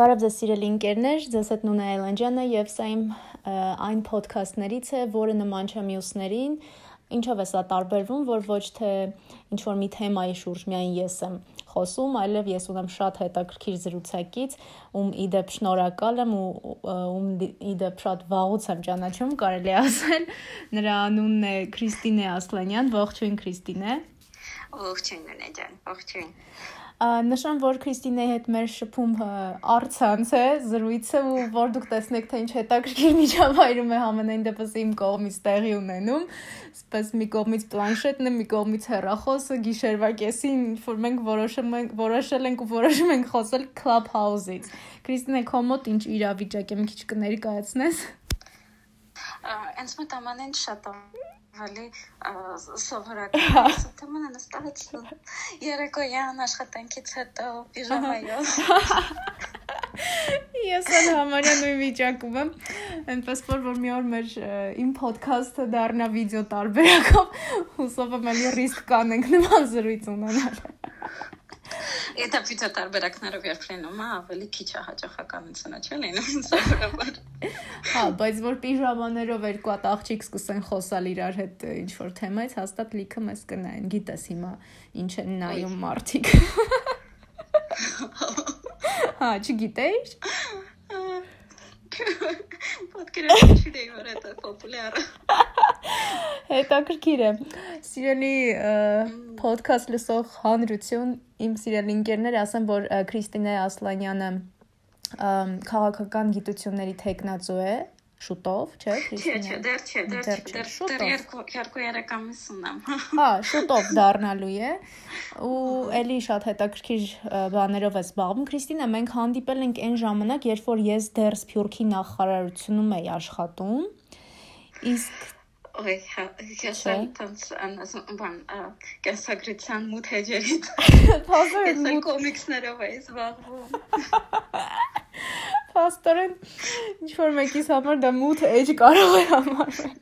Բարև ձեզ սիրելի ընկերներ, ձեզ հետ Նունե Այլանդյանը եւ սա իմ այն ոդքասթներից է, որը նման չէ մյուսներին։ Ինչով է սա տարբերվում, որ ոչ թե ինչ որ մի թեմայի շուրջ միայն ես եմ խոսում, այլև ես ունեմ շատ հետաքրքիր զրուցակից, ում իդեպ շնորհակալ եմ ու ում իդեպ շատ վաղուց եմ ճանաչում, կարելի ասել։ Նրա անունն է Քրիստինե Ասլանյան, ողջույն Քրիստինե։ Ողջույն Նունե ջան, ողջույն նշան, որ Քրիստինեի հետ մեր շփում արցանց է զրույցը ու որ դուք տեսնեք թե ինչ հետաքրքիր միջավայրում է համենայն դեպս իմ կողմից տեղի ունենում, սպես մի կողմից պլանշետն է, մի կողմից հեռախոսը, գիշերվա կեսին, որ մենք որոշում ենք, որոշել ենք ու որոշում ենք խոսել Clubhouse-ից։ Քրիստինե, քո մոտ ինչ իրավիճակ է, մի քիչ կներկայացնես։ Անց մոտ աման են ավելի սովորական թեման նստացնում երեկոյան աշխատանքից հետո պիժամայով Ես էլ համարյա նույն վիճակում եմ։ Այնպես որ որ մի օր մեր իմ ոդքասթը դառնա վիդեո տարբերակով, հուսով եմ ելի ռիսկ կանենք նման զրույց ունենալ։ Վիդեո տարբերակներով երբ լինում է, ավելի քիչ է հաջողականությունը, չէ՞ լինում սովորաբար։ Հա, բայց որ պիժամաներով երկու հատ աղջիկ սկսեն խոսալ իրար հետ ինչ որ թեմայից, հաստատ լիքը մեզ կնայեն։ Գիտես հիմա ինչ են նայում մարդիկ։ Հա, չգիտեիր։ Պատկերացրու չդեի որ դա պոպուլյար է։ Հետաքրքիր է։ Սիրելի ոդքասթ լսող հանրություն, իմ սիրելի ընկերներ, ասեմ, որ Քրիստինե Ասլանյանը քաղաքական գիտությունների տեխնացու է շուտով, չէ՞, Քրիստինե։ Չէ, չէ, դեռ չէ, դեռ դեռ դեռ 2-3 ամիս ունեմ։ Հա, շուտով դառնալու է։ Ու ելի շատ հետաքրքիր բաներով է զբաղվում։ Քրիստինա, մենք հանդիպել ենք այն ժամանակ, երբ որ ես դեռ Սփյուռքի նախարարությունում էի աշխատում։ Իսկ Հա, ես այնտենց անասում բան կենսագրության մութ հեջերից։ Փաստորեն մութ կոմիքսներով էի զբաղվում։ Փաստորեն ինչ որ մեկիս համար դա մութ էջ կարող է համարվել։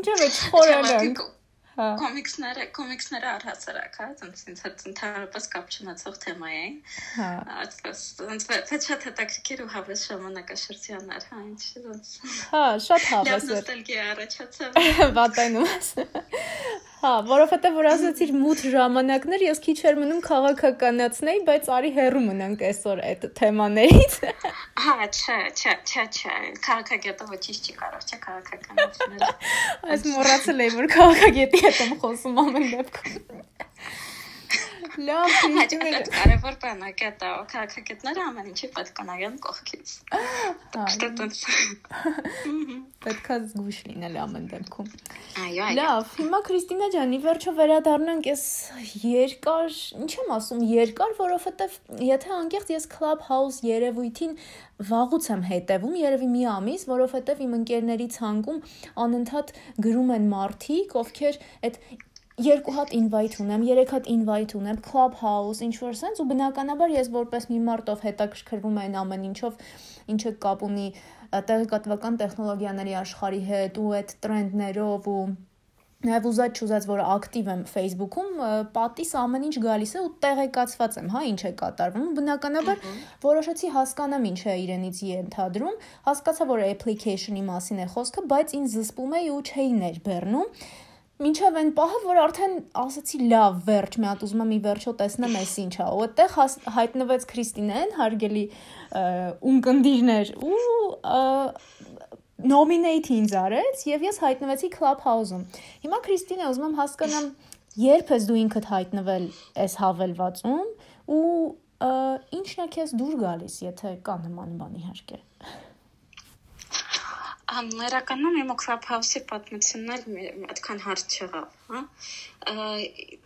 Ինչով է չխորելանք։ Հա։ Կոմիքսները, կոմիքսները առհասարակ, հա, ցենց ինձ հետ ընդհանրապես կապ չունեցող թեմա էին։ Հա։ Այսպես, ոնց որ շատ հետաքրքիր ու հավես ժամանակաշրջաններ, հա, ինչ ոնց։ Հա, շատ հավես էր։ Նոստալգիա առաջացավ։ Վատենում ես։ Հա, որովհետեւ որ ասացիր մութ ժամանակներ, ես քիչ էր մնում քաղաքականացնեի, բայց արի հերու մնանք այսօր այդ թեմաներից։ Հա, չէ, չէ, չէ, չէ։ Քաղաքագետը ոչինչ չի կարող, չէ, քաղաքականացնել։ Այս մոռացել եմ, որ քաղաքագետի հետ եմ խոսում ամեն դեպքում։ Լավ, իհարկե կարևոր բան է դա, քաղաքագետները ամեն ինչի պետք է նայեն կողքից։ Պետքա զգուշ լինել ամեն դեպքում։ Այո, այո։ Լավ, հիմա Քրիստինա ջան, ի վերջո վերադառնանք այս երկար, ինչ եմ ասում, երկար, որովհետև եթե անկեղծ ես Clubhouse երևույթին վաղուց եմ հետևում, երևի մի ամիս, որովհետև իմ ընկերների ցանկում անընդհատ գրում են մարդիկ, ովքեր այդ երկու հատ invite ունեմ, երեք հատ invite ունեմ, Clubhouse, ինչ որ sense ու բնականաբար ես որպես մի մարդով հետաքրքրվում եմ ամեն ինչով, ինչը կապ ունի տեղեկատվական տեխնոլոգիաների աշխարհի հետ ու այդ տրենդներով ու Նաև ուզած չուզած որ ակտիվ եմ Facebook-ում, պատիս ամեն ինչ գալիս է ու տեղեկացված եմ, հա, ինչ է կատարվում։ Բնականաբար որոշեցի հասկանամ ինչ է իրենից ենթադրում, հասկացա որ application-ի մասին է խոսքը, բայց ինձ զսպում է ու չէի ներբեռնում Մինչև այն պահը, որ արդեն ասացի լավ, վերջ, մի հատ ուզում եմ մի վերջո տեսնեմ էս ինչ է։ Ու այդտեղ հայտնվեց Քրիստինեն, հարգելի ունկնդիրներ ու nominate ինձ արեց եւ ես հայտնվեցի Clubhouse-ում։ Հիմա Քրիստինա ուզում եմ հասկանամ, երբ ես դու ինքդ հայտնվել այս հավելվածում ու ինչն է քեզ դուր գալիս, եթե կա նման բան իհարկե։ Ներականում իմ Clubhouse-ի պատմությունն էլ այդքան հարց չեղավ, հա։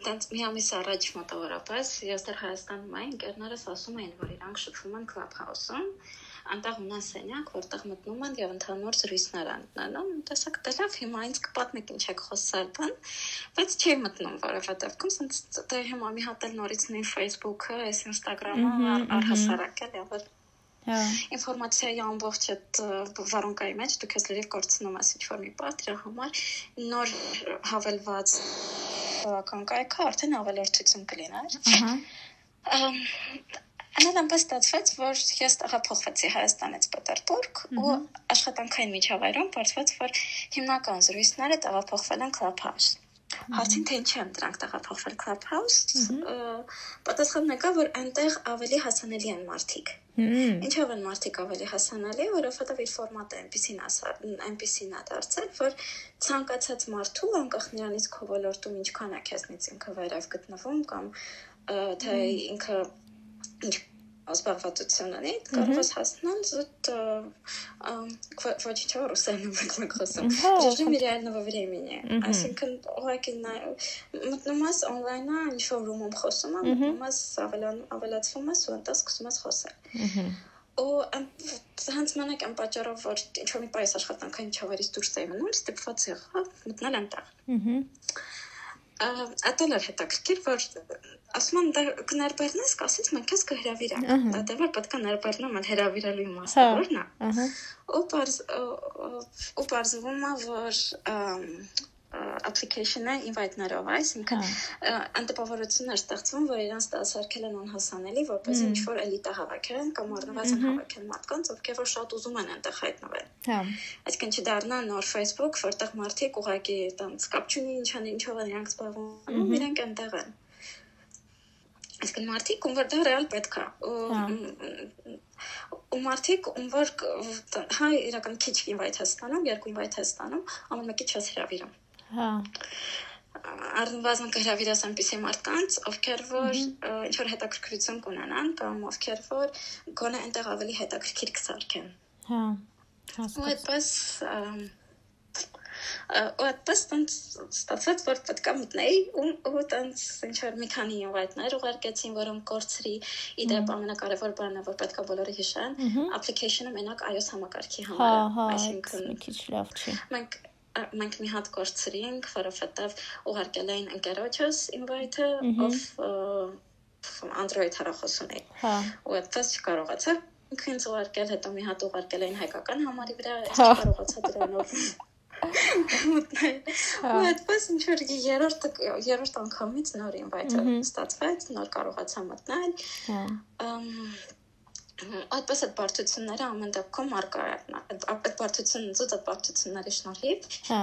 Տենց մի ամիս առաջ մոտավորապես ես դեռ Հայաստանում էի, ընկերներս ասում էին, որ իրանք շփվում են Clubhouse-ում, անտեղ ունեն սենյակ, որտեղ մտնում են եւ ընդհանուր զրույցներ անցնելուն։ Տեսակ դեռ հիմա ինձ կպատմեք ինչ եք խոսել, բան, բայց չի մտնում, որովհետեւ կոմ սենց դե հիմա մի հատ էլ նորից նույն Facebook-ը, այս Instagram-ը առհասարակ էլ Հա։ Ինֆորմացիայի ամբողջ այդ վարունկայի մեջ դու քեզ լրիվ կորցնում ես ինչ-որ մի բան, դրա համար նոր հավելված բավական կայքը արդեն ավելորդություն կլիներ։ Ահա։ Անալամբը ստացվեց, որ ես տեղափոխվեցի Հայաստանից Պետերբուրգ ու աշխատանքային միջավայրում բարձվեց, որ հիմնական զրույցները տեղափոխվել են Clubhouse։ Հարցին թե ինչի են դրանք տեղափոխվել Clubhouse, պատասխանն եկա, որ այնտեղ ավելի հասանելի են մարդիկ։ Ինչով են մարդիկ ավելի հասանելի, որովհետև իր ֆորմատը այնպեսին այնպեսին է դարձել, որ ցանկացած մարդու անկախ նրանից քո ոլորտում ինչքան է քեզնից ինքը վերև գտնվում կամ թե ինքը ինչ զբաղվածություն ունի, կարող ես հասնել զուտ ոչինչ ռուսերեն մեկ խոսում։ Ռեժիմի реального времени։ Այսինքն ուղղակի մտնում ես on-line-ը, ինչ որ ռումում խոսում ես, մտնում ես ավելացվում ես ու ընտես սկսում ես խոսել։ Ու հենց մենակ այն պատճառով, որ ինչ որ մի պայս աշխատանքային չավերից դուրս էի մնում, ստիպված եղա մտնել այնտեղ։ Ահա ատել էր հետաքրքիր, որ ասում են դեռ կներբերնես, կասից մենք քեզ կհրավիրենք։ Դա դեռ պետք է ներբերնում են հրավիրելու իմաստը, որն է։ Ահա։ Ու բարձ ու բարձվում է, որ application-ը invite-ներով, այսինքն անտպավորություններ ստեղծվում, որ իրանց դասարկել են անհասանելի, որպես ինչ որ էլիտա հավաքեն կամ առնվազն Մհմ։ հավաքեն մարդկանց, ովքեր որ շատ ուզում են այնտեղ հայտնվել։ Հա։ Այսինքն չդառնա նոր Facebook, որտեղ մարդիկ ուղղակի տենց կապ չունի ինչ են, ինչով են իրանք զբաղվում, իրենք այնտեղ են։ Այսինքն մարդիկ, ում որ դա ռեալ պետք է։ ու- Հա։ ու մարդիկ, ում որ հա իրական քիչ invite է ստանում, երկու invite է ստանում, ամեն մեկի չես հրավիրում։ Հա։ Առնվազն կհրավիրես այնպիսի մարդկանց, ովքեր որ ինչ որ հետաքրքրություն կունենան կամ ովքեր որ գոնե այնտեղ ավելի հետաքրքիր կսարքեն։ Հա։ Ու այդպես ու այդպես տենց ստացվեց, որ պետքա մտնեի ու ու տենց ինչ որ մի քանի invite-ներ ուղարկեցին, որոնք կորցրի։ Իդեպ ամենակարևոր բանը, որ պետքա բոլորը հիշեն, application-ը մենակ iOS համակարգի Հա, համար է։ հա, Այսինքն մի քիչ լավ չի։ մենք մենք մի հատ կորցրինք, որովհետև ուղարկել էին ընկերոջս invite-ը, ով Android հեռախոս ունի։ Հա։ Ու այդպես չկարողացա ինքը ինձ ուղարկել, հետո մի հատ ուղարկել էին հայկական համարի վրա, Հա։ չկարողացա դրանով մտնել։ Հա։ Ու այդպես ինչ որ երրորդ երրորդ անգամից նոր invite-ը ստացվեց, նոր կարողացա մտնել։ Հա այդպես այդ բարդությունները ամեն դեպքում առկա են այդ բարդությունն ծուծ այդ բարդությունների շնորհիվ հա։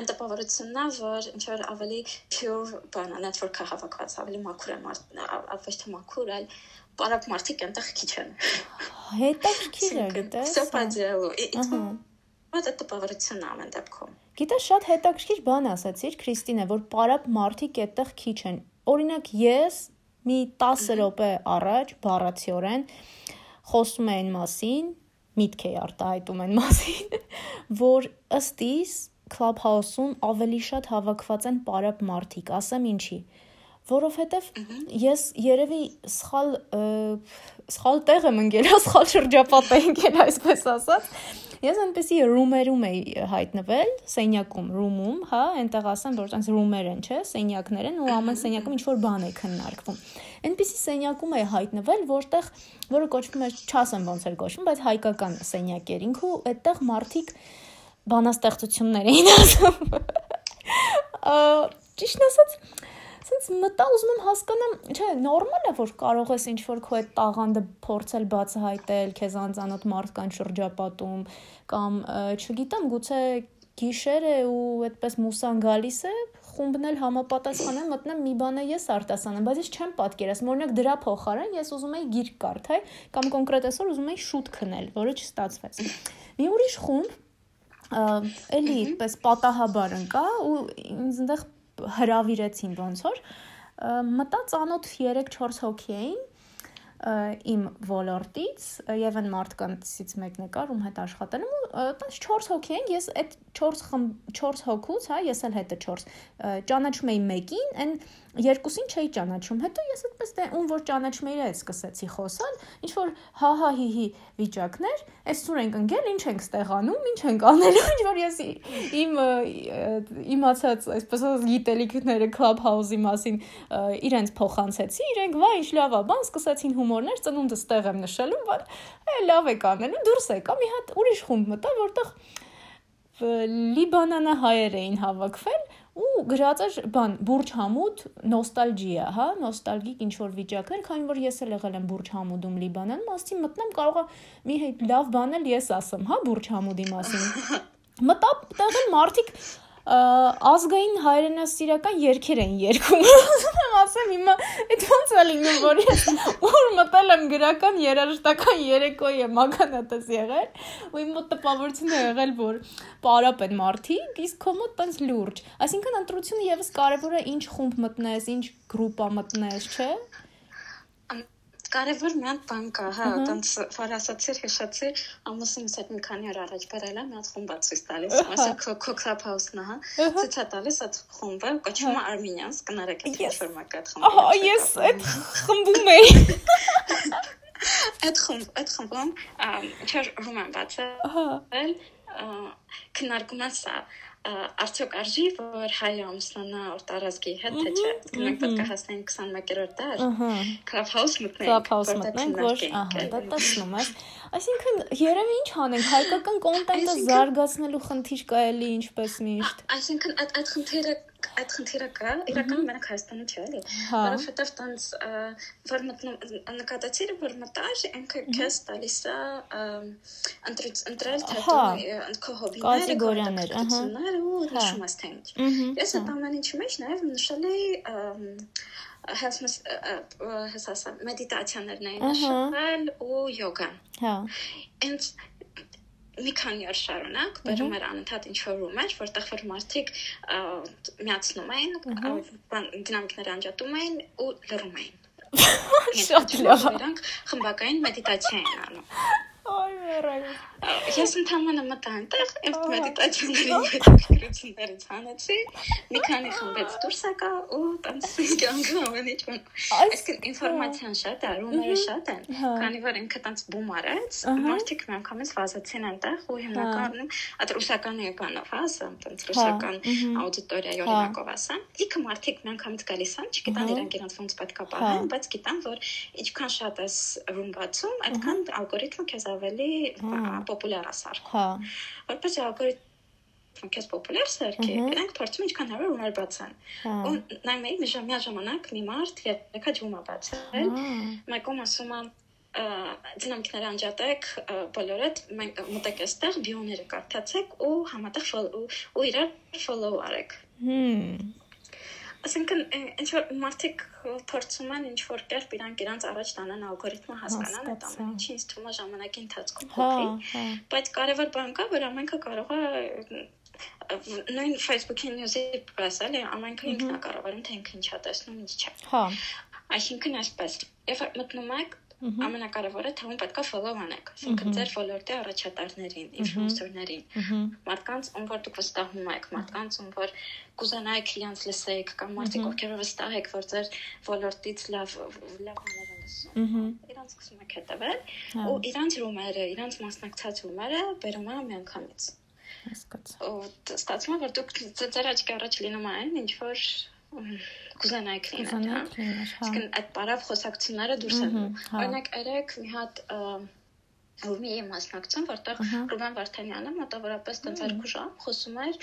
այն տպավորությունն է որ ինչ որ ավելի pure բանա network-ը հավաքված ավելի մաքուր է ոչ թե մաքուր այլ բարակ մարդիկ այնտեղ քիչ են հետաքրքիր է գիտես սա հա։ պատճառը Բայց այդ տպավորությունն ամեն դեպքում։ Գիտես, շատ հետաքրքիր բան ասացիր, Քրիստինե, որ պարապ մարդիկ այդտեղ քիչ են։ Օրինակ ես մի 10 րոպե առաջ բառացիորեն խոսում եմ այն մասին, միտք է արտահայտում այն մասին, որ ըստ իս Clubhouse-ում ավելի շատ հավաքված են պարապ մարդիկ, ասեմ ինչի որովհետև ես երևի սխալ սխալ տեղ եմ ընկել, սխալ շրջապատ եմ ընկել, այսպես ասած։ Ես այնպեսի ռումերում էի հայտնվել, սենյակում, ռումում, հա, այնտեղ ասեմ, որ այնց ռումեր են, չէ, սենյակներ են ու ամեն սենյակում ինչ որ բան է քննարկվում։ Այնպեսի սենյակում էի հայտնվել, որտեղ որը կոչվում է, չասեմ ոնց էր կոչվում, բայց հայկական սենյակ էր ինքը, այդտեղ մարդիկ բանաստեղծություններ էին ասում։ Ա, Ճիշտ ասած, Սենց մտա ուզում եմ հասկանամ, չէ, նորմալ է որ կարող ես ինչ որ քո այդ տաղանդը փորձել բացահայտել, քեզ անծանոթ մարդկանց շրջապատում կամ չգիտեմ, գուցե գիշեր է ու այդպես մուսան գալիս է, խումբն էլ համապատասխան է, մտնեմ մի բան է ես արտասանեմ, բայց ես չեմ պատկերացնում, օրինակ դրա փոխարեն ես ուզում եի գիրք կարդալ կամ կոնկրետ այսօր ուզում եի շուտ քնել, որը չստացվեց։ Մի ուրիշ խումբ էլի այդպես պատահաբար ընկա ու ինձ այնտեղ հրավիրեցին ոնց որ մտա ծանոթ 3-4 հոգի էին իմ ոլորտից եւ այն մարդկանցից մեկն է կար ում հետ աշխատել եմ այդպես 4 հոգի են ես այդ 4 խմբ 4 հոգուց հա ես էլ հետը 4 ը, ճանաչում էի մեկին այն երկուսին չէի ճանաչում հետո ես այդպես դե ում որ ճանաչում էի այդ սկսեցի խոսալ ինչ որ հա հա հի հի վիճակներ այսօր ենք ընկել ինչ ենք ստեղանում ինչ ենք անելու ինչ որ ես իմ իմացած այսպես ասած գիտելիքները clubhouse-ի մասին իրենց փոխանցեցի իրենք վա ինչ լավ է բան սկսեցին հումորներ ծնունդս տեղ եմ նշելու բայց է լավ է կանելու դուրս եկա մի հատ ուրիշ խումբ մտա որտեղ լիբանանա հայեր էին հավաքվել ու գրած էր բան Բուրջ Համուդ նոստալգիա, հա, նոստալգիկ ինչ որ վիճակներ, քանի որ ես էլ եղել եմ Բուրջ Համուդում Լիբանանում, ասի մտնեմ կարողա մի հետ լավ բան էլ ես ասեմ, հա, Բուրջ Համուդի մասին։ Մտա տեղը մարդիկ ազգային հայրենասիրական երգեր են երգում։ Ուզում եմ ասեմ հիմա այդ ոնց է լինում, որ ես որ մտել եմ գրական երաժշտական երեկոյի եմ ականատես եղել, ու իմ մոտ տպավորություն է եղել, որ պարապ են մարդիկ, իսկ քո մոտ տենց լուրջ։ Այսինքն ընտրությունը եւս կարևոր է ինչ խումբ մտնես, ինչ գրուպա մտնես, չէ՞ Կարևոր մի հատ բան կա, հա, տենց որ ասացիր, հիշացի, ամուսինս հետ մի քանի օր առաջ բերել եմ, հատ խումբ ցույց տալիս, ասա Cocktail House-ն, հա։ Ցույց է տալիս այդ խումբը, կոչվում է Armenians, կնարեք այդ ինֆորմակա այդ խմբը։ Ահա, ես այդ խմբում էի։ Այդ խումբ, այդ խմբում, չեր ռոման բացել։ Քննարկում է սա արդյոք արժի որ հայը ամուսնանա օր տարածքի հետ թե չէ գնանք պետք է հասնենք 21-րդ դար club house մտնենք club house մտնենք որ ահա դա տեսնում ես այսինքն երևի ինչ անենք հայկական կոնտենտը զարգացնելու խնդիր կա էլի ինչպես միշտ այսինքն այդ այդ խնդիրը այդ խնդիրը կա, իրականում մենակ Հայաստանում չէ, էլի։ Որովհետև տենց որ մտնում նկատեցիր, որ մտար, ինքը քեզ տալիս է ընտրել թե քո հոբիները, կատեգորիաներ, ահա, ու նշում ես թե ինչ։ Ես այդ ամեն ինչի մեջ նաև նշել էի հեսմս հեսասա մեդիտացիաներն էին նշել ու յոգան։ Հա։ Ինձ մի քանի օր շարունակ բերում էր անընդհատ ինչ որ ռումեր, որտեղ որ մարդիկ միացնում էին, դինամիկներ անջատում էին ու լռում էին։ Շատ լավ։ Նրանք խմբակային մեդիտացիա են անում։ Ես ընդհանրապես մտա այնտեղ, այդ մեդիտացիաների հետաքրքրություններից հանեցի, մի քանի խմբից դուրս եկա ու տենց կյանքը ամեն ինչ բան։ Այսինքն ինֆորմացիան շատ է, ռումերը շատ են, քանի որ ինքը տենց բում արեց, մարդիկ միանգամից վազեցին այնտեղ ու հիմնականում այդ ռուսական եկանով, հա, ասեմ, տենց ռուսական աուդիտորիայի օրինակով ասեմ, իքը մարդիկ միանգամից գալիս են, չգիտան իրանք իրանց ոնց պետք է պահեն, բայց գիտան, որ ինչքան շատ ես ռում բացում, այդքան ալգորիթմը քեզ ավելի պոպուլյար սարքում։ Հա։ Որպես ալգորիթմ քեզ պոպուլյար սարքի, իրենք փորձում ինչքան հնարավոր ուներ բացան։ Ու նայում էի մի ժամանակ մի մարդ երեքա ջում է բացել։ Մեկում ասում է դինամիկները անջատեք բոլորդ մենք մտեք այստեղ բիոները կարդացեք ու համատեղ ու իրար follow արեք։ Հմ Այսինքն ինչ որ մարդիկ փորձում են ինչ որ կերպ իրանք իրանք առաջ տանեն ալգորիթմը հասկանան այդ ամեն ինչի ինձ թվում է ժամանակի ընթացքում հա, փոխվի հա։ բայց կարևոր բան կա որ ամենքը կարող է նույն Facebook-ի նյուզի պես էլի ամենքը ինքն է կառավարում թե ինքը ինչա տեսնում ինչ չէ հա այսինքն այսպես երբ մտնում եք ամենակարևորը թե ում պետքա follow անեք այսինքն ձեր ոլորտի առաջատարներին ինֆլուենսերներին մարդկանց ում որ դուք վստահում եք մարդկանց ում որ կուզենայիք իրենց լսեիք կամ մարդիկ ովքեր վստահ եք որ ձեր ոլորտից լավ լավ բաներ են լսում իրանց սկսում եք հետևել հա։ ու իրանց ռումերը իրանց մասնակցած ռումերը բերում են միանգամից հասկացա ու ստացվում է որ դուք ձեր աչքի առաջ լինում են ինչ որ կուզենայիք լինել, հա։ Իսկ այդ բարավ խոսակցությունները դուրս են։ հա։ Օրինակ, երեք մի հատ Ռումի մասնակցում, որտեղ Ռուբեն Վարդանյանը մոտավորապես տենց երկու ժամ խոսում էր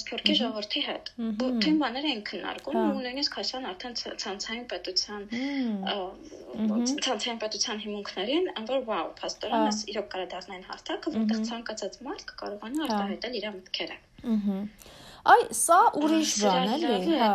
Սփյուռքի ժողովրդի հետ։ Ու թույն բաներ էին քննարկում, հա։ ու նույնիսկ հասան արդեն ցանցային պետության ցանցային պետության հիմունքներին, որ վաու, փաստորեն, իրոք կարա դառնային հարթակը, որտեղ ցանկացած մարդ կկարողանա հա։ արտահայտել իր մտքերը։ Ահա Այ սա ուրիշ բան էլի, հա։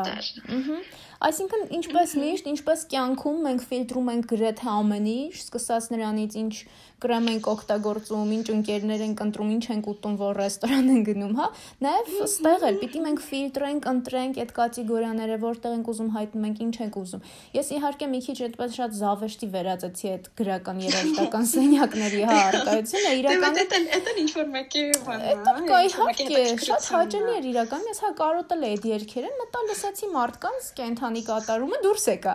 Ահա։ Այսինքն ինչպես միշտ, ինչպես կյանքում մենք ֆիլտրում ենք գրեթե ամեն ինչ, սկսած նրանից ինչ կրեմ ենք օգտագործում, ինչ ընկերներ ենք ընտրում, ինչ ենք ուտում, որ ռեստորան են գնում, հա։ Նաև ստեղ էլ պիտի մենք ֆիլտրենք, ընտրենք այդ կատեգորիաները, որտեղ ենք ուզում հայտնում ենք, ինչ ենք ուզում։ Ես իհարկե մի քիչ այդպես շատ զավեշտի վերածեցի այդ գրական երաժշտական սենյակների հա արկայությունը, իրականում Դա դա ինչ որ մեկի բանն է։ Դա կա իհարկե, շատ հաճելի էր իրական, ես հա կարոտել էի այդ երգերը, մտա լսեցի մարդկանց կենթանի կատարումը դուրս եկա։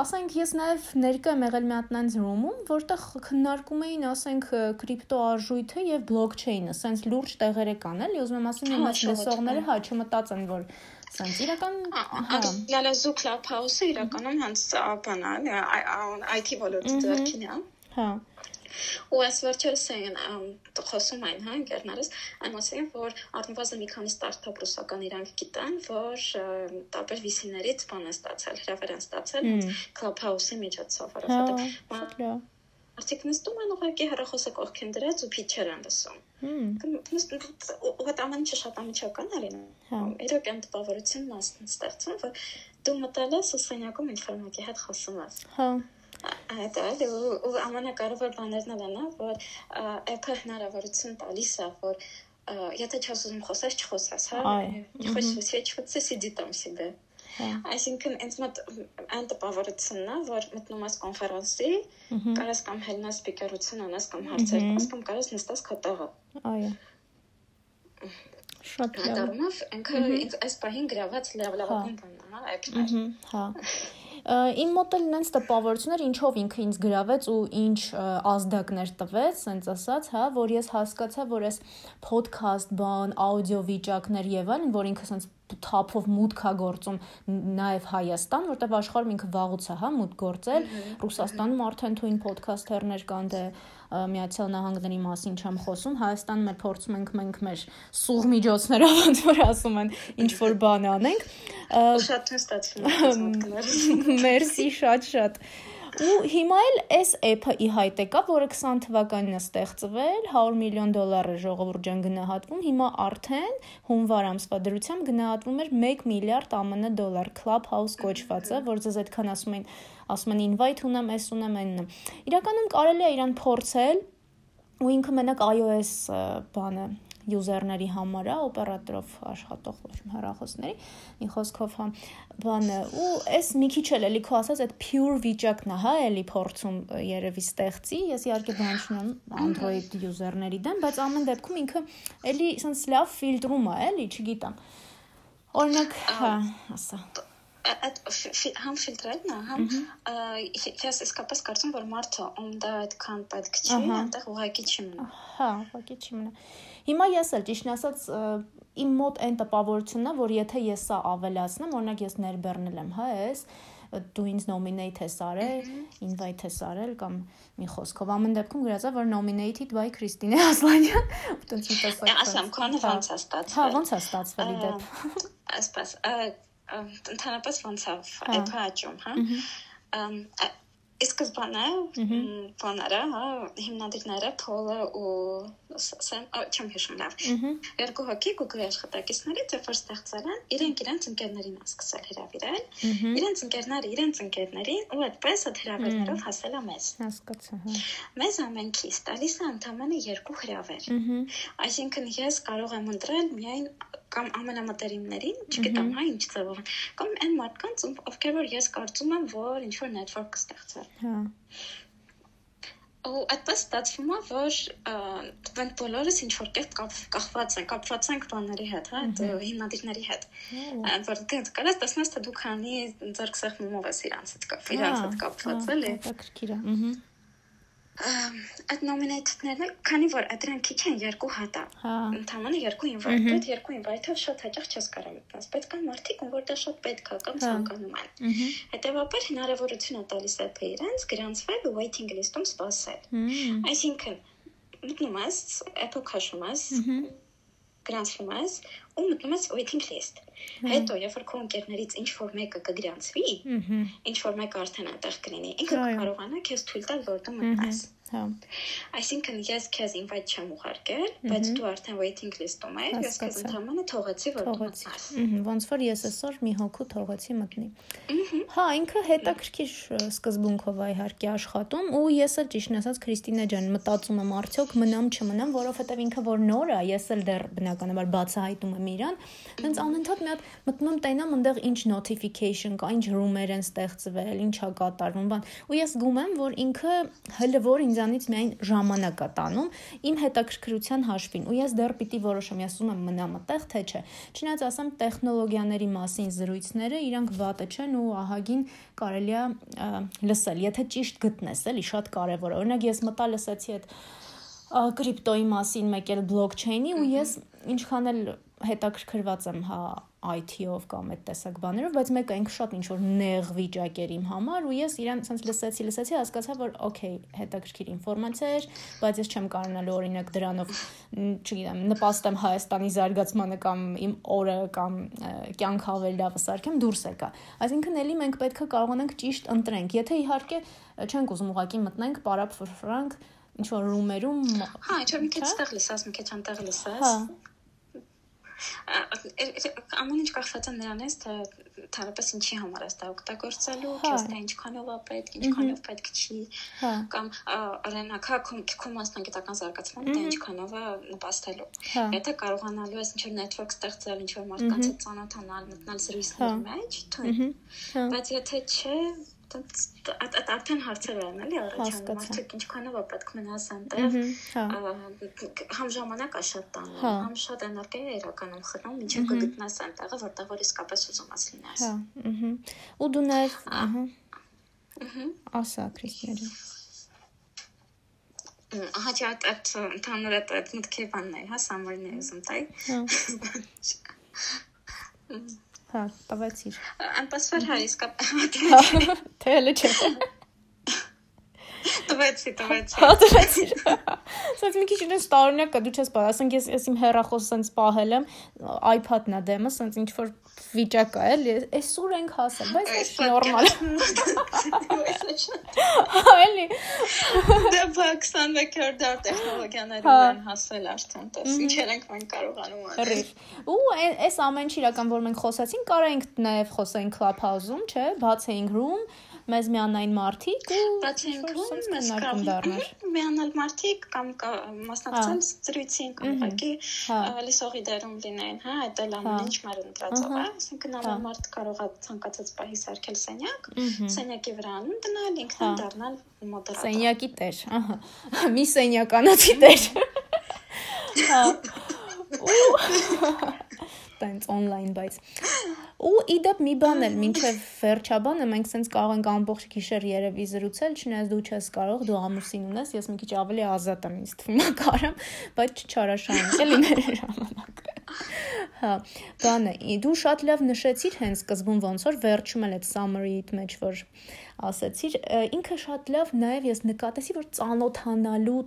Ասենք ես նաև ներկա եմ եղել մի հատ նենց ռումում, որտեղ քննարկում էին, ասենք, կրիպտո արժույթը եւ բլոկչեյնը, սենց լուրջ տեղեր է կան, էլի, ուզում եմ ասեմ, իմ այս լսողները հա չմտածեն, որ սենց իրական հա լալազու club house-ը իրականում հենց բան է, IT ոլորտի ձեռքին է։ Հա ու այս վերջերս են խոսում այն հա ընկերներս այն մասին որ առնվազն մի քանի ստարտափ ռուսական իրանք գիտեն որ տարբեր VC-ներից բան է ստացել հրավեր են ստացել Clubhouse-ի միջոցով որովհետեւ Արդյոք նստում են ուղղակի հեռախոսը կողքին դրած ու փիչեր են լսում։ Ու դա ամեն ինչը շատ ամիջական է լինում։ Հա։ Իրոք այն տպավորությունն է ստեղծում, որ դու մտել ես ու սենյակում ինֆորմատի հետ խոսում ես։ Հա այդ է ու ամենակարևոր բաներն են նա որ app-ը հնարավորություն տալիս է որ եթե չես ուզում խոսես չխոսես հա хочешь свечку сиди там себе Այսինքն ինձ մոտ այն տպավորությունն է, որ մտնում ես կոնֆերանսի, կարես կամ հելնաս սպիկերություն անես կամ հարցեր տաս կամ կարես նստես քո տեղը։ Այո։ Շատ լավ։ Դառնավ ինքը այս պահին գրաված լավլավական բանն է, հա, այդպես։ Հա իմ մոտ էլ նենց տպավորություններ ինչով ինքը ինձ գրավեց ու ինչ ազդակներ տվեց, սենց ասած, հա, որ ես հասկացա, որ այս podcast բան, աուդիո վիճակներ եւ այլն, որ ինքը սենց թափով մուտք է գործում նաև Հայաստան, որտեղ աշխարհում ինքը վաղուց է, հա, մուտք գործել։ Ռուսաստանում արդեն թույն ոդքասթերներ կան, դե Միացյալ Նահանգների մասին չեմ խոսում, Հայաստանում էլ փորձում ենք մենք մեր սուղ միջոցներով ոնց որ ասում են, ինչ որ բան անենք։ Շատ ստացվում։ Մերսի, շատ շատ։ Ու հիմա էլ այս app-ը ի հայտ եկա, որը 20 թվականին է ստեղծվել, 100 միլիոն դոլար է ժողովուրդ ջան գնահատվում, հիմա արդեն հունվար ամսվա դրությամբ գնահատվում էր 1 միլիարդ ԱՄՆ դոլար Clubhouse կոչվածը, որ ձեզ այդքան ասում են, ասում են invite ունեմ, այս ունեմ, այնն։ Իրականում կարելի է իրան փորձել ու ինքը մենակ iOS բանը յուզերների համար է օպերատորով աշխատող ոչ հեռախոսների մի խոսքով հա բանը ու այս մի քիչ էլ էլի քո ասած այդ pure վիճակն է հա էլի փորձում երևի ստեղծի ես իհարկե բան չունեմ Android յուզերների դեմ բայց ամեն դեպքում ինքը էլի sense լավ ֆիլտրում է էլի չգիտեմ օրինակ հա ասա այդ համ ֆիլտրելն է, համ ես իսկապես կարծում որ մարդը ում դա այդքան պետք չի, այնտեղ ուղակի չի մնա։ Հա, ուղակի չի մնա։ Հիմա ես էլ ճիշտ ասած իմ մոտ այն տպավորությունն է, որ եթե ես սա ավելացնեմ, օրինակ ես ներբեռնել եմ, հա, ես դու ինձ nominate ես արել, invite ես արել կամ մի խոսքով ամեն դեպքում գրածա որ nominated by Քրիստինե Ասլանյան, ո՞նց տեսակ։ Ասամ, քանը ոնց է ստացվել։ Հա, ոնց է ստացվել իդեպ։ Այսպես, ընդհանրապես ոնց է այդ աճում, հա։ Իսկ սկզբանե բաները, հա, հիմնադիրները Փոլը ու Սեմ, չեմ հիշում լավ։ Երկու հոգի Google-ի աշխատակիցներից երբ որ ստեղծել են, իրենք իրենց ընկերներին են սկսել հրավիրել, իրենց ընկերները իրենց ընկերներին ու այդպես այդ հրավերներով հասել է մեզ։ Հասկացա, հա։ Մեզ ամենքից տալիս է ընդամենը երկու հրավեր։ Այսինքն ես կարող եմ ընտրել միայն կամ ամենամտերիմներին, չգիտեմ, հա, ինչ ձևով, կամ այն մարդկանց, ովքեր որ ես կարծում եմ, որ ինչ որ network կստեղծել։ Հա ու այդպես ստացվում է որ մենք բոլորս ինչ որ կերպ կախված ենք կապված ենք բաների հետ հա այդ հիմնադիրների հետ որ դեռ կարաս տեսնես թե դու քանի ձեռք սեղմումով ես իրանց հետ կապ իրանց հետ կապված էլի հետաքրքիր է ըհը այդ նոմինեյթները, քանի որ դրանք քիչ են երկու հատա։ Հա։ Ընդհանրապես երկու invite, այդ երկու invite-ով շատ հաճախ չես կարող մտնես, բայց կան մարդիկ, ում որտեղ շատ պետք է կամ հա։ ցանկանում են։ Հետևաբար հնարավորություն է տալիս app-ը իրենց գրանցվել ու waiting list-ում սպասել։ Այսինքն մտնում ես, app-ը քաշում ես, գրանցվում ես ու մտնում ես waiting list։ Հետո երբ որ քո ընկերներից ինչ որ մեկը կգրանցվի, ինչ որ մեկը արդեն այնտեղ կլինի, ինքը կարողանա քեզ թույլ տալ որ դու մտնես։ Հա։ Այսինքն ես քեզ invite չեմ ուղարկել, բայց դու արդեն waiting list-ում ես, ես քեզ ընդհանրապես թողեցի, որ մտնաս։ Ոնց որ ես այսօր մի հոգու թողեցի մտնի։ Հա, ինքը հետաքրքիր սկզբունքով է իհարկե աշխատում ու ես էլ ճիշտ ասած Քրիստինա ջան մտածում եմ արդյոք մնամ չմնամ, որովհետև ինքը որ նոր է, ես էլ դեռ բնականաբար բացահայտում եմ իրան, հենց անընդհատ մի հատ մտնում տենամ այնտեղ ինչ notification կա, ինչ room-եր են ստեղծվել, ինչ է կատարվում, բան։ Ու ես զգում եմ, որ ինքը հələ որ ինձանից միայն ժամանակ է տանում իմ հետաքրքրության հաշվին ու ես դեռ պիտի որոշեմ, ես ուզում եմ մնամ այդտեղ, թե չէ։ Չնայած ասեմ տեխնոլոգիաների մասին զրույցները իրանք վատը չեն ու ահագին կարելի է լսել, եթե ճիշտ գտնես, էլի շատ կարևոր է։ Օրինակ ես մտա լսեցի այդ կրիպտոյի մասին, մեկ էլ բլոկչեյնի ու ես ինչքան էլ հետաքրքրված եմ հա IT-ով կամ այդ տեսակ բաներով, բայց մեկը ինքը շատ ինչ որ նեղ վիճակ էր իմ համար ու ես իրան ցած լսեցի, լսեցի, հասկացա, որ օքեյ, հետաքրքիր ինֆորմացիա էր, բայց ես չեմ կարողանալու օրինակ դրանով, չգիտեմ, նպաստեմ Հայաստանի զարգացմանը կամ իմ օրը կամ կյանք ավելի լավը սարքեմ, դուրս եկա։ Այսինքն էլի մենք պետք է կարողանանք ճիշտ ընտրենք։ Եթե իհարկե չենք ուզում ուղակի մտնենք պարապ ֆրանկ ինչ որ ռումերում հա ինչ որ մի քիչ ստեղ լսած մի քիչ անտեղ լսած հա ամեն ինչ կախված է նրանից թե թարապես ինչի համար է դա օգտագործելու, քեզ թե ինչքանով է պետք, ինչքանով պետք չի, կամ օրինակ հա քո մասնագիտական զարգացմանը թե ինչքանով է նպաստելու։ Եթե կարողանալու ես ինչ-որ network ստեղծել, ինչ-որ մարդկանց հետ ծանոթանալ, մտնել զրույցների մեջ, թույն։ Բայց եթե չէ, այդ արդեն հարցեր են էլի առաջանում մարդիկ ինչքանով պետք մնաս այնտեղ համ ժամանակ է շատ տանում հա։ համ շատ էներգիա է իրականում խլում ինչը կգտնես այնտեղը որտեղ որ իսկապես ուզում ես լինես հա ու դու նաև ահա ասա քրիստիանը Ահա այդ ընդհանուր այդ մտքի բանն է, հա, սամորին է ուզում տայ։ Հա։ Հա, տվեցիր։ Անպաս որ հա իսկա։ Թե հələ չէ։ Տվեցի, տվեցի։ Հա, տվեցի։ Սա մի քիչ ինձ տարօրինակ է, դու չես պահ, ասենք ես ես իմ հեռախոսը սենց պահել եմ, iPad-ն է դեմը, սենց ինչ որ վիճակ է, էլի, այսօր ենք հասել, բայց դա նորմալ Էլի։ Դա Պակիստան վեկեր դար տեխնոլոգիաներով են հասել արդեն, դες ինչեր ենք մենք կարողանում անել։ Ու այս ամեն ինչ իրական որ մենք խոսացինք, կարայինք նաև խոսենք Clubhouse-ում, չէ, բացեինք room մեզ միանային մարդիկ ու բացենքում մեզ դառնար միանալ մարդիկ կամ մասնակցել զրույցին կամ ուղղակի հա։ լսողի դերում լինեն, հա, այդ էլ ամեն հա։ ինչ մեր ընտրածով է, այսինքն ամեն հա։ մարդ կարող է ցանկացած պահի սարքել սենյակ, սենյակի վրա անում դնել, ինքն դառնալ մոդերատոր։ Սենյակի տեր, ահա։ Մի սենյականացի տեր։ Հա։ տենց on-line, բայց ու իդեպ մի բան էլ, ինչեվ վերջաբանը մենք սենց կարող ենք ամբողջ գիշեր երևի զրուցել, չնայած դու չես կարող, դու ամուսին ունես, ես մի քիչ ավելի ազատ եմ ինձ թվում, կարամ, բայց չչարաշահենք էլի մեր ժամանակը։ Հա, բանը, դու շատ լավ նշեցիր հենց սկզբում ոնց որ վերջում էլ այդ summary-իդ մեջ որ ասացիր, ինքը շատ լավ նաև ես նկատեցի որ ծանոթանալու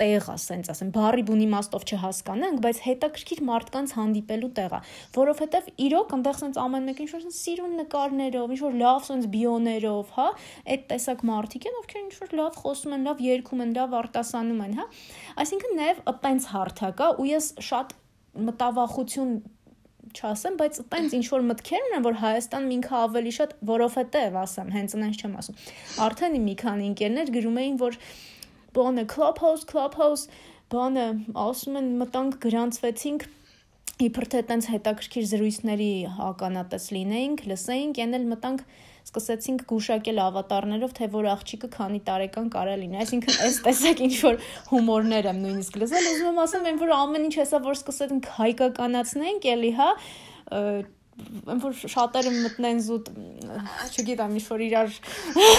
տեղ է, սենց ասեմ, բարի բուն իմաստով չհասկանանք, բայց հետաքրքիր մարդկանց հանդիպելու տեղ է, որովհետև իրոք այնտեղ սենց ամեն մեկին ինչ-որ սիրուն նկարներով, ինչ-որ լավ սենց բիոներով, հա, այդ տեսակ մարդիկ են, ովքեր ինչ-որ լավ խոսում են, լավ երգում են, լավ արտասանում են, հա։ Այսինքն նաև այտենց հարթակ է ու ես շատ մտավախություն չասեմ, բայց այտենց ինչ որ մտքեր ունեն, որ Հայաստան ինքը ավելի շատ, որովհետև ասեմ, հենց այնպես չեմ ասում։ Արդեն մի քանի ընկերներ գրում էին, որ բանը Clubhouse, Clubhouse, բանը ասում են մտանք գրանցվեցինք իբր թե տենց հետաքրքիր զրույցների ականատես լինեինք, լսեինք, ենել մտանք սկսեցինք գուշակել ավատարներով, թե որ աղջիկը քանի տարեկան կարա լինի։ Այսինքն, այս տեսակ ինչ որ հումորներ եմ նույնիսկ լսել, ուզում եմ ասեմ, այն որ ամեն ինչ հեսա որ սկսեցինք հայկականացնենք, էլի, հա, այն որ շատերը մտնեն զուտ չգիտեմ ինչ որ իրար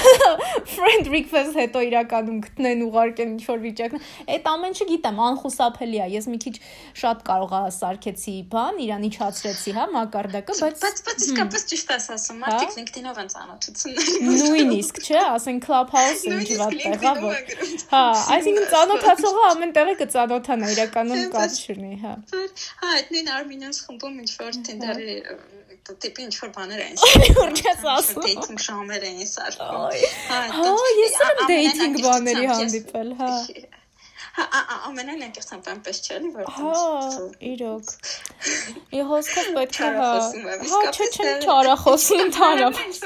friend request հետո իրականում գտնեն ուղարկեն ինչ որ վիճակն այդ ամեն չգիտեմ անխուսափելի է ես մի քիչ շատ կարողա սարքեցի բան իրան իջացրեցի հա մակարդակը բայց բայց բայց իսկապես ճիշտ ես ասում հա? մարդիկ LinkedIn-ով են ծանոթություններ նույնիսկ չէ ասեն Clubhouse-ը ինչ վատ տեղ է որ հա այսինքն ծանոթացողը ամեն տեղը կծանոթանա իրականում կապ չունի հա հա այդ նույն Armin-ս խմբում ինչ որ Tinder-ի տիպի ինչ որ բաներ էին։ Ուրջ ես ասում։ Դեյթինգ ժամեր էին սարքում։ Հա, ես եմ դեյթինգ բաների հանդիպել, հա։ Հա, ամենայն անկեղծան այնպես չէ, որ Հա, իրոք։ Ի հոսքով պետք է հա։ Հա, չէ, չէ, չարախոսում ընդհանրապես։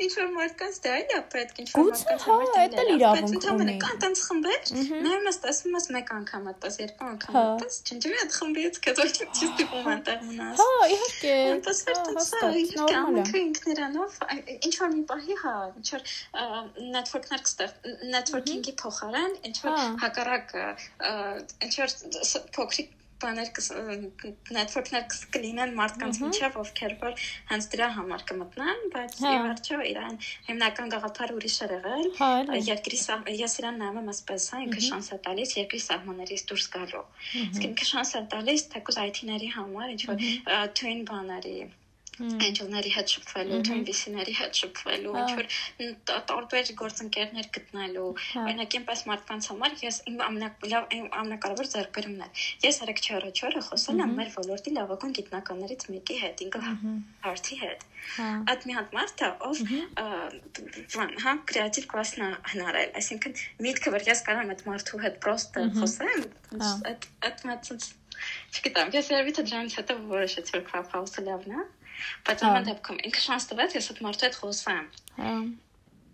Ինչ որ մարդկանց ինչ որ մարդկանց դա էլի է պետք ինչ որ մարդկանց համար դա էլ իրավունք ունի կան տենց խմբեր նայում ես տեսնում ես մեկ անգամ այդպես երկու անգամ այդպես ջնջի այդ խմբից չի տիպում այնտեղ մնաս հա իհարկե այնպես վերտացա նորմալ ինքնիրանով ինչ որ մի պահի հա ինչ որ network-ներ կստեղ networking-ի փոխարեն ինչ որ հակառակ ինչ որ փոքրիկ բաներ network-ներ կլինեն մարդկանց միջև, ովքեր որ հենց դրա համար կմտնան, բայց ի վերջո իրան հիմնական գաղափարը ուրիշ է եղել։ Երկրի ես իրան նայում եմ ասպես, հա, ինքը շանս է տալիս երկրի սահմաններից դուրս գալու։ Իսկ ինքը շանս է տալիս թեկուզ IT-ների համար, ինչ որ twin բաների Angel-ների հետ շփվելու, Twin-ների հետ շփվելու, ինչ որ տարբեր գործընկերներ գտնելու։ Օրինակ, այնպես մարդկանց համար ես իմ ամենակարևոր ամենակարևոր ձեռքբերումն է։ Ես 3-4 օրը խոսել եմ մեր ոլորտի լավագույն գիտնականներից մեկի հետ, ինքը հարթի հետ։ Այդ մի հատ մարդը, ով հա, կրեատիվ կլասն հնարել, այսինքն միտքը որ ես կարամ այդ մարդու հետ պրոստը խոսեմ, այդ այդ մատից չգիտեմ, ես երևի թե դրանից հետո որոշեցի որ Clubhouse-ը լավն է Բայց ամեն դեպքում ինքը շանս տվեց, ես այդ մարդու հետ խոսամ։ Հա։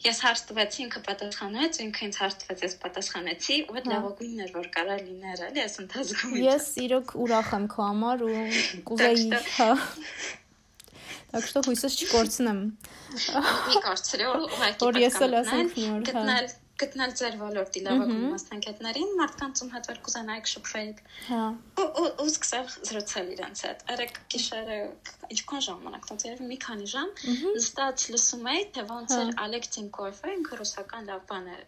Ես հարց տվեցի, ինքը պատասխանեց, ինքը ինձ հարց տվեց, ես պատասխանեցի, ու այդ հա։ լավագույնն էր, որ կարա լիներ, էլի, ես ընթացքում։ Ես իրոք ուրախ եմ քո համար ու կուզեի, հա։ Так что հույսս չկորցնեմ։ Մի կարծրի, որ ուղղակի որ ես էլ ասեմ մի օր, հա։ Գտնել գտնել ձեր ոլորտի լավագույն մասնագետներին, մարդկանց ում հետ որ կուզանայիք շփվեիք։ Հա։ Ու սկսել զրուցել իրենց հետ։ Արեք գիշերը ինչքան ժամանակ, ոնց երևի մի քանի ժամ, նստած լսում էի, թե ոնց էր Ալեքս Տինկոյֆը, ինքը ռուսական լավ բան է,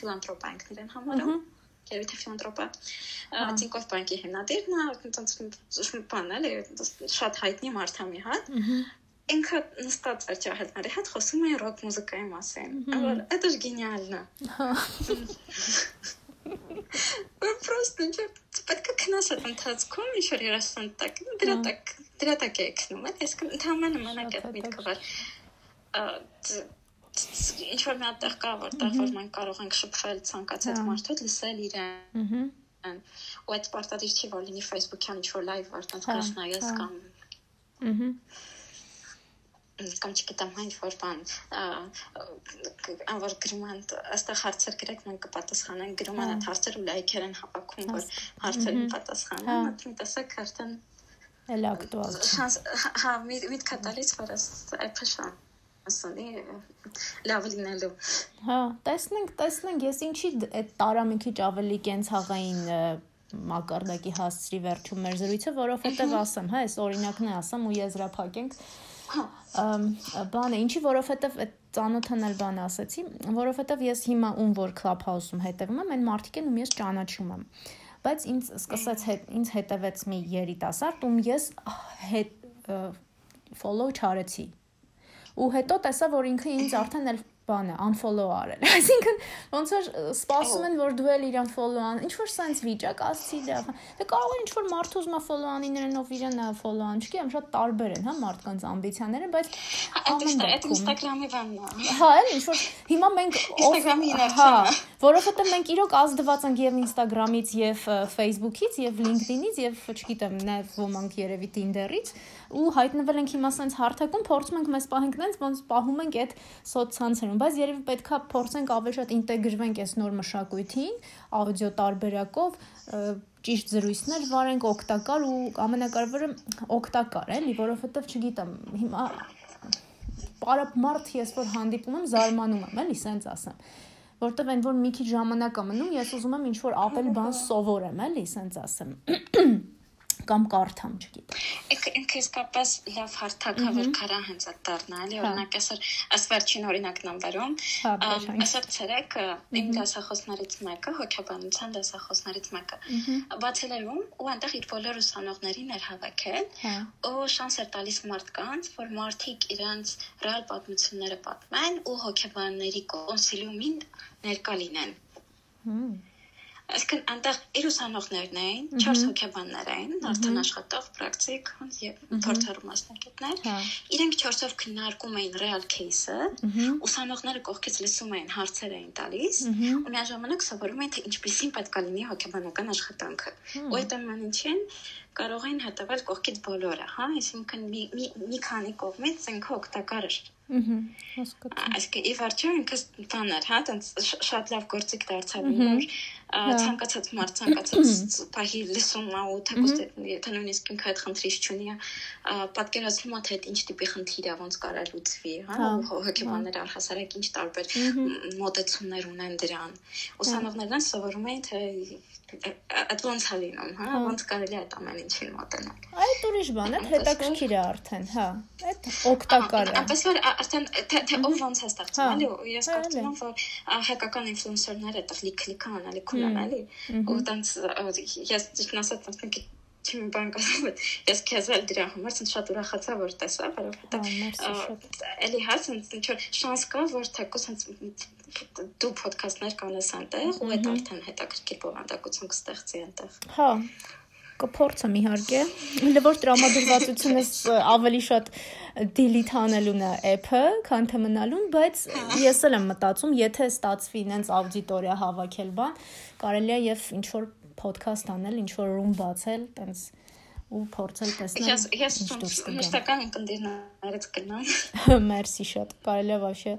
ֆիլանտրոպ է ինքն համարում երևի թե ֆիլանտրոպ է Տինկոֆ բանկի հիմնադիրն է, ոնց բան էլի, շատ հայտնի մարդ է մի հատ ինքը նստած էր ջահելների հետ խոսում էին ռոք մուզիկայի մասին։ Որ это ж гениально։ Просто ինչ պետք է քնած այդ ընթացքում ինչ որ 30 տակ դրա տակ դրա տակ է քնում այդ ես ընդհանրապես մենակ այդ միտքը որ ինչ որ մի հատ կա որտեղ որ մենք կարող ենք շփվել ցանկացած մարդու լսել իրեն ու այդ պարտադիր չի որ լինի Facebook-յան ինչ որ live որ տենց քաշ նայես կամ Ահա կամ չգիտեմ ինչ որ բան անվար գրման այստեղ հարցեր գրեք մենք կպատասխանենք գրման այդ հարցերը լայքեր են հավաքում որ հարցերին պատասխանեն մտնում տեսեք արդեն էլ ակտուալ հա միտքը տալիս որ այդ փշան ասանի լավ լինելու հա տեսնենք տեսնենք ես ինչի այդ տարա մի քիչ ավելի կենց հաղային մակարդակի հասցրի վերջում մեր զրույցը, որովհետև ասեմ, հա, այս օրինակն է ասեմ ու եզրափակենք բանը, ինչի որովհետև այդ ծանոթանալ բան ասացի, որովհետև ես հիմա ում որ Clubhouse-ում հետևում եմ, այն մարդիկ են, ում ես ճանաչում եմ։ Բայց ինձ սկսած հետ ինձ հետևեց մի երիտասարդ, ում ես հետ follow չարեցի։ Ու հետո տեսա, որ ինքը ինձ արդեն էլ բանը unfollow արել։ Այսինքն ոնց որ սպասում են որ դու էլ իրան follow ան, ինչ որ sense վիճակ ասցի դա։ Դե կարող է ինչ որ մարդու ուզմա follow անի նրանով իրան follow ան, չգիտեմ, շատ տարբեր են, հա, մարդկանց ամբիցիաները, բայց ամեն այդ Instagram-ի բանն է։ Հա, էլ ինչ որ հիմա մենք Instagram-ի հա, որովհետև մենք իրոք ազդված ենք եւ Instagram-ից եւ Facebook-ից եւ LinkedIn-ից եւ չգիտեմ, նաեւ ոմանք երևի Tinder-ից ու հայտնվել ենք հիմա sense հարթակում, փորձում ենք մեզ պահենք նենց, ոնց պահում ենք այդ սոցցանցերում, բայց երևի պետքա փորձենք ավելի շատ ինտեգրվենք այս նոր մշակույթին, աուդիո տարբերակով, ճիշտ զրույցներ վարենք օգտակար ու ամենակարևորը օգտակար էլի, որովհետև չգիտեմ, հիմա բարապ մարդ ես որ հանդիպում եմ, զարմանում եմ, էլի, սենց ասեմ որտեվ այն որ մի քիչ ժամանակ է մնում, ես ուզում եմ ինչ որ ապել բան սովորեմ, էլի, սենց ասեմ կամ կարդամ, չգիտեմ։ Ինքը իսկապես լավ հարթակ է, որ կարա հենց այդ դառնա, էլի, հա։ օրինակ այսօր այս վերջին օրինակն եմ վերում։ հա, Այսօր ցերեկ իմ դասախոսներից մեկը, հոգեբանության դասախոսներից մեկը, բացել էր ում ու այնտեղ իր բոլոր ուսանողներին էր հավաքել, հա։ ու շանս էր տալիս մարդկանց, որ մարդիկ իրենց ռեալ պատմությունները պատմեն ու հոգեբանների կոնսիլիումին ներկա լինեն։ Հմ Այսինքն այնտեղ իր ուսանողներն էին, 4 հոգեբաններ էին, արդեն աշխատող, պրակտիկ եւ փորձառու մասնակիցներ։ հա։ Իրենք 4-ով քննարկում էին real case-ը, ուսանողները կողքից լսում էին, հարցեր էին տալիս, ու միաժամանակ սովորում էին թե ինչպեսին պետք է լինի հոգեբանական աշխատանքը։ Ու այդ ամեն ինչին կարող էին հետևել կողքից բոլորը, հա, այսինքն մի մի մի քանի կողմից ինքը օգտակար էր Ահա, հասկացա։ Այսինքն ի վերջո ինքս բաներ, հա, տենց շատ լավ գործիք դարձավ որ ցանկացած մարդ ցանկացած պահի լսում է ու թեկուզ եթե նույնիսկ ինքը այդ խնդրից չունի, պատկերացնում է թե ինչ տիպի խնդիր է, ոնց կարա լուծվի, հա, հոգեբանները առհասարակ ինչ տարբեր մոտեցումներ ունեն դրան։ Ուսանողներն սովորում էին թե այդ ոնց է լինում, հա, ոնց կարելի է այդ ամեն ինչին մոտենալ։ Այդ ուրիշ բան է, հետաքրքիր է արդեն, հա, այդ օգտակար է։ Այնպես որ արդեն թե ով ոնց է ստեղծում, էլի, ես կարծում եմ, որ հայկական ինֆլուենսերները այդտեղ լիք-լիք անան, էլի քունան, էլի, ու տենց ես ճիշտ ասած տենց մի չեմ բան կասեմ, ես քեզ էլ դրա համար ցած շատ ուրախացա որ տեսա, որովհետեւ էլի հա ցած ինչ որ շանս կա որ թեկուզ ցած դու ոդքասթներ կանես այնտեղ ու այդ արդեն հետաքրքիր բովանդակություն կստեղծի այնտեղ։ Հա, կփորձեմ իհարկե։ Հələ որ տրամադրվածությունս ավելի շատ delete անելուն է app-ը, քան թե մնալուն, բայց ես էլ եմ մտածում, եթե ստացվի նենց աուդիտորիա հավաքել բան, կարելի է եւ ինչ որ podcast անել, ինչ որ room բացել, տենց ու փորձել տեսնել։ Ես ես մշտական ընկերներից գնամ։ Մերսի շատ։ Կարելի է вообще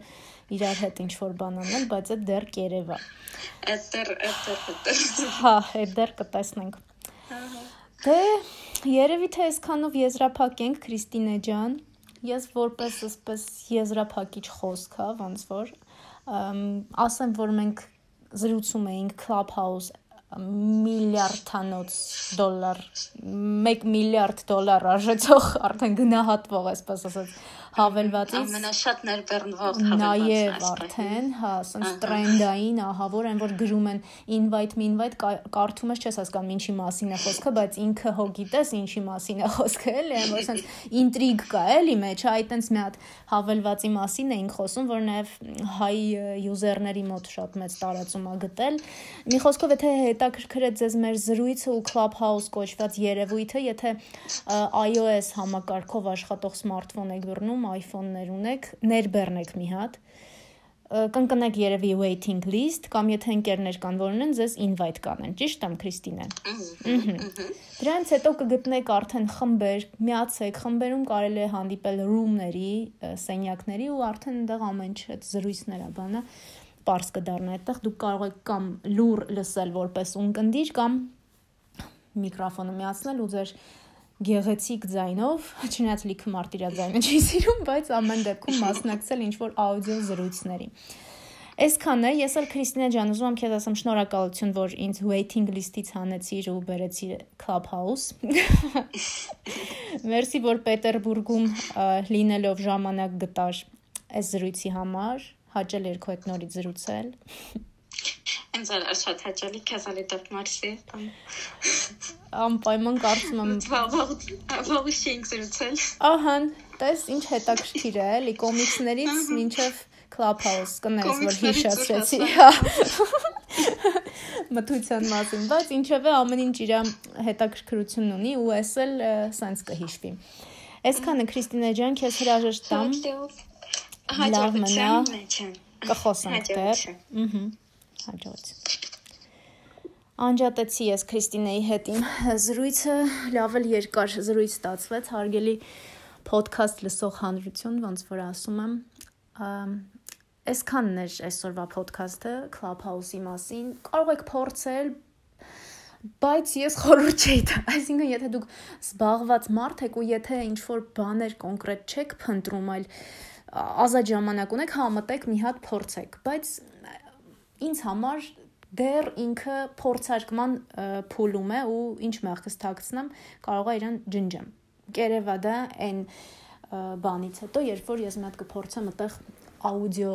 իրար հետ ինչ որ բան անել, բայց այդ դեռ կերևա։ Այդ դեռ այդ դեռ Հա, այդ դեռ կտեսնենք։ Դե երևի թե այսքանով եզրափակենք Քրիստինե ջան։ Ես որպես ասպես եզրափակիչ խոսք, հա, ոնց որ ասեմ, որ մենք զրուցում էինք Clubhouse միլիարդանոց դոլար 1 միլիարդ դոլար արժեցող արդեն գնահատվող այսպես ասած հավելվածից ամենաշատ ներբեռնվող նաև արդեն, հա, ասենց տրենդային, ահա որ այն որ գրում են invite me invite կարդում ես չես հասկանում ինչի մասին է խոսքը, բայց ինքը հո գիտես ինչի մասին է խոսքը, էլի, այն որ ասենց ինտրիգ կա, էլի մեջ, այ տենց մի հատ հավելվածի մասին էինք խոսում, որ նաև հայ յուզերների մոտ շատ մեծ տարածում է գտել։ Մի խոսքով եթե հետաքրքրեց ձեզ մեր զրույցը ու Clubhouse կոչված երևույթը, եթե iOS համակարգով աշխատող սմարթֆոն եք բռնում, Samsung iPhone-ներ ունեք, ներբեռնեք մի հատ կընկնեք երևի waiting list կամ եթե ընկերներ կան, որ ունեն, ձեզ invite կանեն։ Ճիշտ եմ, Քրիստինե։ Ահա։ Դրանից հետո կգտնեք արդեն խմբեր, միացեք, խմբերում կարելի է հանդիպել room-ների, սենյակների ու արդեն այնտեղ ամեն ինչ այդ զրույցները, բանը པարս կդառնա այդտեղ դուք կարող եք կամ լուր լսել որպես ունկնդիր կամ միկրոֆոնը միացնել ու ձեր գեղեցիկ ձայնով, չնայած լիքը մարդ իր ձայնը չի սիրում, բայց ամեն դեպքում մասնակցել ինչ որ աուդիո զրույցների։ Այսքան է, ես էլ Քրիստինա ջան, ուզում եմ քեզ ասեմ շնորհակալություն, որ ինձ waiting list-ից հանեցիր ու բերեցիր Clubhouse։ Մերսի, որ Պետերբուրգում լինելով ժամանակ գտար այս զրույցի համար, հաճել երկու հետ նորից զրուցել։ Ինձ շատ հաճելի քեզ ալի դեպ մարսի տամ։ Անպայման կարծում եմ վաղուց չենք զրուցել։ Ահա, տես ինչ հետաքրքիր է, էլի կոմիքսներից մինչև Clubhouse կներես, որ հիշացրեցի։ Հա։ Մթության մասին, բայց ինչևէ ամեն ինչ իր հետաքրքրությունն ունի ու էս էլ սենց կհիշվի։ Այսքանը Քրիստինե ջան, քեզ հրաժեշտ տամ։ մնա։ Կխոսենք դեռ։ Ահա հաջողություն։ Անջատեցի ես Քրիստինեի հետ իմ զրույցը, լավ էլ երկար զրույց ստացվեց, հարգելի ոդքասթ լսող հանրություն, ոնց որ ասում եմ, այսքանն էր այսօրվա ոդքասթը Clubhouse-ի մասին։ Կարող եք փորձել, բայց ես խորհուրդ չէի տա։ Այսինքն, եթե դուք զբաղված մարդ եք ու եթե ինչ որ բաներ կոնկրետ չեք փնտրում, այլ ազատ ժամանակ ունեք, համատեք մի հատ փորձեք, բայց ինձ համար դեռ ինքը փորձարկման փուլում է ու ինչ մեղքս թաքցնեմ, կարող է իրան ջնջեմ։ Կերևա դա այն բանից հետո, երբ որ ես մի հատ կփորձեմ այդտեղ աուդիո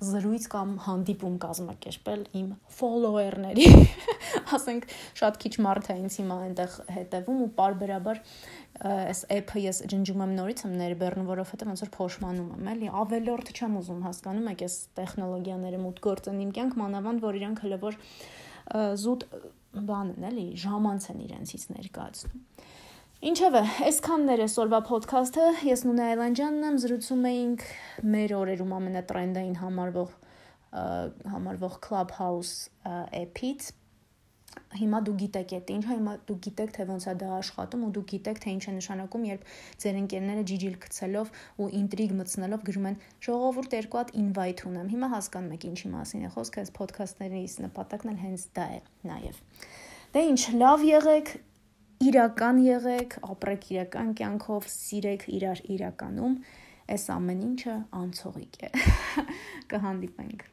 զրույց կամ հանդիպում կազմակերպել իմ follower-ների։ Ասենք շատ քիչ մարդ է ինձ հիմա այնտեղ հետևում ու parberabar այս app-ը ես ջնջում եմ նորից եմ ներբեռնում, որովհետև ոնց որ փոշմանում եմ, էլի ավելորդ չեմ ուզում հասկանում եք այս տեխնոլոգիաները մուտք գործեն իմ կյանք, մանավանդ որ իրանք հələ որ զուտ բան են, էլի ժամանց են իրենցից ներկայացնում։ Ինչևէ, այսքանն էր այսօրվա ոդքասթը։ Ես Նունե Այլանդյանն եմ, զրուցում էինք մեր օրերում ամենատրենդային համարվող համարվող Clubhouse app-ից հիմա դու գիտեք այդ ինչը, հիմա դու գիտեք թե ոնց է դա աշխատում ու դու գիտեք թե ինչ է նշանակում, երբ ձեր ընկերները ջիջիլ գցելով ու ինտրիգ մտցնելով գրում են ժողովուրդ երկու հատ invite ունեմ։ Հիմա հասկանում եք ինչի մասին է խոսքը, այս ոդքասթներից նպատակն էլ հենց դա է նաև։ Դե ինչ, լավ եղեք, իրական եղեք, ապրեք իրական կյանքով, սիրեք իրար իրականում, այս ամեն ինչը անցողիկ է։ Կհանդիպենք